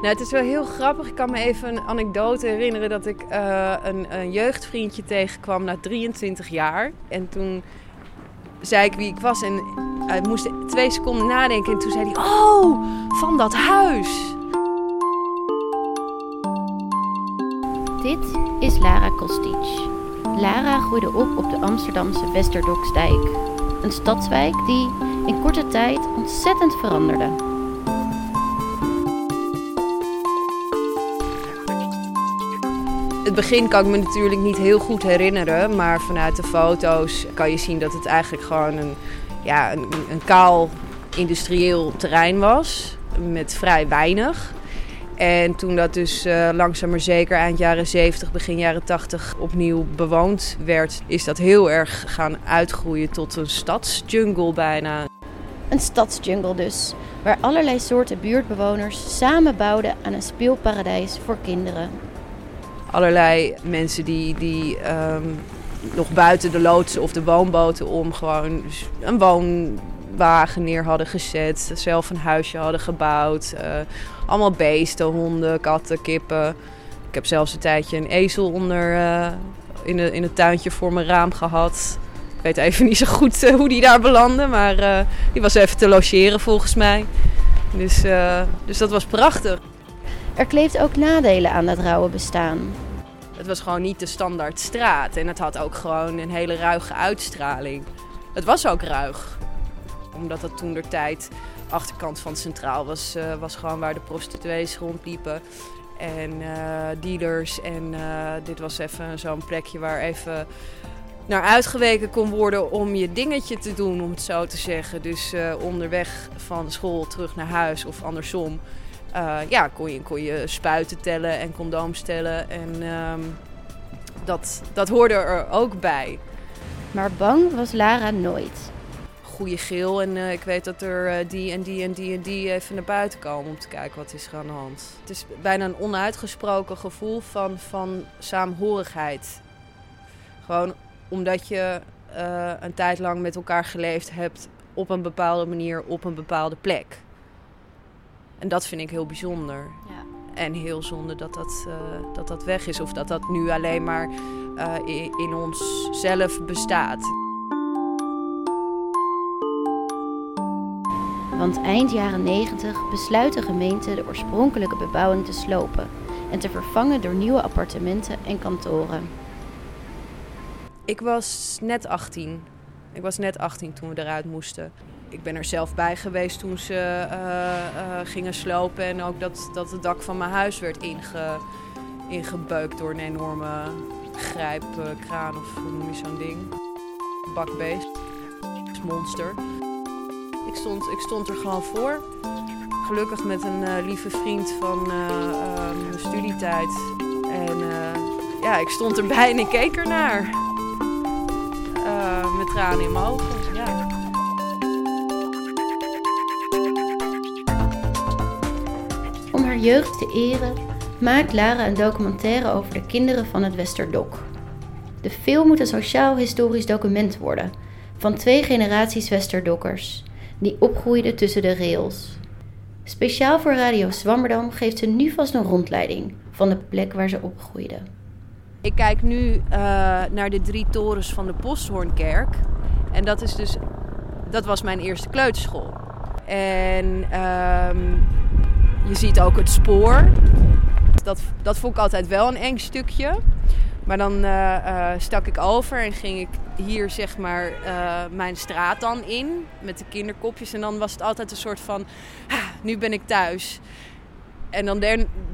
Nou, het is wel heel grappig. Ik kan me even een anekdote herinneren dat ik uh, een, een, jeugdvriendje tegenkwam na 23 jaar. En toen zei ik wie ik was en hij moest twee seconden nadenken. En toen zei hij, oh, van dat huis. Dit is Lara Kostic. Lara groeide op op de Amsterdamse Westerdoksdijk. Een stadswijk die in korte tijd ontzettend veranderde. Het begin kan ik me natuurlijk niet heel goed herinneren, maar vanuit de foto's kan je zien dat het eigenlijk gewoon een, ja, een, een kaal industrieel terrein was met vrij weinig. En toen dat dus uh, langzaam maar zeker eind jaren 70, begin jaren 80 opnieuw bewoond werd, is dat heel erg gaan uitgroeien tot een stadsjungle bijna. Een stadsjungle dus, waar allerlei soorten buurtbewoners samen bouwden aan een speelparadijs voor kinderen. Allerlei mensen die, die um, nog buiten de loodsen of de woonboten om gewoon een woonwagen neer hadden gezet, zelf een huisje hadden gebouwd. Uh, allemaal beesten, honden, katten, kippen. Ik heb zelfs een tijdje een ezel onder, uh, in, de, in het tuintje voor mijn raam gehad. Ik weet even niet zo goed uh, hoe die daar belandde, maar die was even te logeren volgens mij. Dus, dus dat was prachtig. Er kleeft ook nadelen aan dat rauwe bestaan. Het was gewoon niet de standaard straat en het had ook gewoon een hele ruige uitstraling. Het was ook ruig, omdat het toen de tijd achterkant van centraal was, uh, was gewoon waar de prostituees rondliepen. En uh, dealers. En uh, dit was even zo'n plekje waar even naar uitgeweken kon worden om je dingetje te doen, om het zo te zeggen. Dus onderweg van school terug naar huis of andersom. Ja, kon je, kon je spuiten tellen en condooms tellen. En um, dat, dat hoorde er ook bij. Maar bang was Lara nooit goede geel. En uh, ik weet dat er uh, die en die en die en die even naar buiten komen om te kijken wat is er aan de hand. Het is bijna een onuitgesproken gevoel van, van saamhorigheid. Gewoon omdat je een tijd lang met elkaar geleefd hebt op een bepaalde manier op een bepaalde plek. En dat vind ik heel bijzonder. Ja. En heel zonde dat dat, dat dat weg is of dat dat nu alleen maar in, in ons zelf bestaat. Want eind jaren 90 besluit de gemeente de oorspronkelijke bebouwing te slopen en te vervangen door nieuwe appartementen en kantoren. Ik was net 18. Ik was net 18 toen we eruit moesten. Ik ben er zelf bij geweest toen ze uh, uh, gingen slopen en ook dat, dat het dak van mijn huis werd inge, ingebeukt door een enorme grijpkraan of hoe noem je zo'n ding? Bakbeest. Monster. Ik stond, ik stond er gewoon voor. Gelukkig met een lieve vriend van uh, studietijd. En ja, ik stond erbij en ik keek ernaar. met tranen in mijn ogen. Jeugd te eren maakt Lara een documentaire over de kinderen van het Westerdok. De film moet een sociaal-historisch document worden van twee generaties Westerdokkers die opgroeide tussen de rails. Speciaal voor Radio Zwammerdam geeft ze nu vast een rondleiding van de plek waar ze opgroeide. Ik kijk nu uh, naar de drie torens van de Posthoornkerk. En dat, is dus, dat was mijn eerste kleuterschool. En um, je ziet ook het spoor. Dat, dat vond ik altijd wel een eng stukje. Maar dan uh, uh, stak ik over en ging ik hier zeg maar uh, mijn straat dan in met de kinderkopjes. En dan was het altijd een soort van, nu ben ik thuis. En dan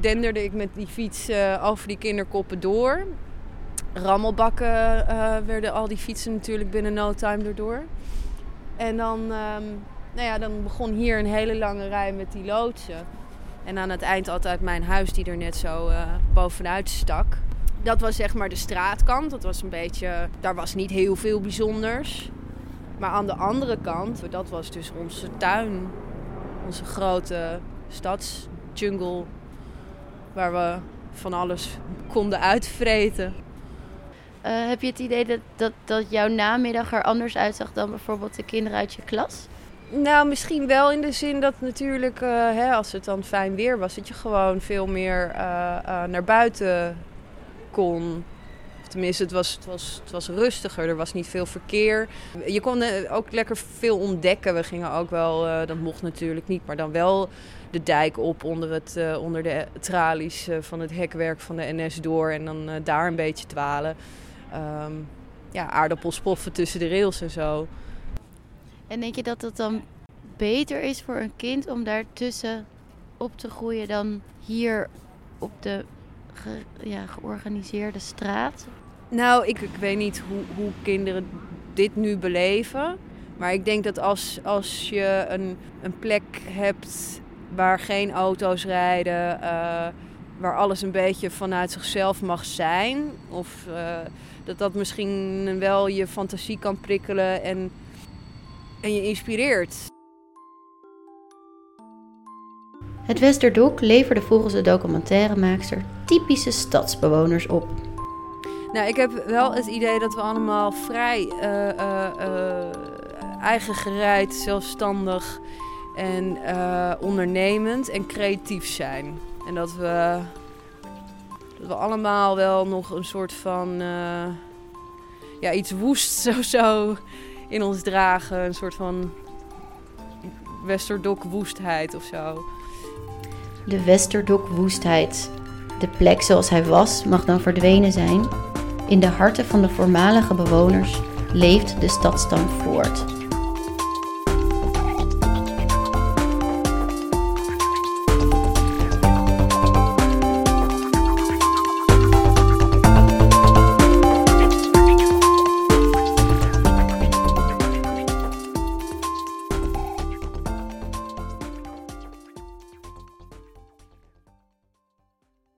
denderde ik met die fiets over die kinderkoppen door. Rammelbakken werden al die fietsen natuurlijk binnen no time erdoor. En dan, um, nou ja, dan begon hier een hele lange rij met die loodsen. En aan het eind altijd mijn huis die er net zo bovenuit stak. Dat was zeg maar de straatkant. Dat was een beetje, daar was niet heel veel bijzonders. Maar aan de andere kant, dat was dus onze tuin. Onze grote stadsjungle. Waar we van alles konden uitvreten. Uh, heb je het idee dat, dat, dat jouw namiddag er anders uitzag dan bijvoorbeeld de kinderen uit je klas? Nou, misschien wel in de zin dat natuurlijk, uh, hè, als het dan fijn weer was, dat je gewoon veel meer uh, uh, naar buiten kon. Of tenminste, het was, het, was, het was rustiger, er was niet veel verkeer. Je kon ook lekker veel ontdekken. We gingen ook wel, dat mocht natuurlijk niet, maar dan wel de dijk op onder, het, onder de tralies van het hekwerk van de NS door. En dan daar een beetje dwalen. Um, ja, aardappels poffen tussen de rails en zo. En denk je dat het dan beter is voor een kind om daartussen op te groeien dan hier op de ja, georganiseerde straat? Nou, ik, ik weet niet hoe, hoe kinderen dit nu beleven. Maar ik denk dat als, als je een, een plek hebt waar geen auto's rijden, uh, waar alles een beetje vanuit zichzelf mag zijn, of uh, dat dat misschien wel je fantasie kan prikkelen en en je inspireert. Het Westerdok leverde volgens de documentairemaakster typische stadsbewoners op. Nou, ik heb wel het idee dat we allemaal vrij uh, uh, uh, eigen gereid, zelfstandig en ondernemend en creatief zijn. En dat we, dat we allemaal wel nog een soort van ja, iets woest zo, zo in ons dragen. Een soort van Westerdok woestheid of zo. De Westerdok woestheid. De plek zoals hij was mag dan verdwenen zijn. In de harten van de voormalige bewoners leeft de stadstam voort.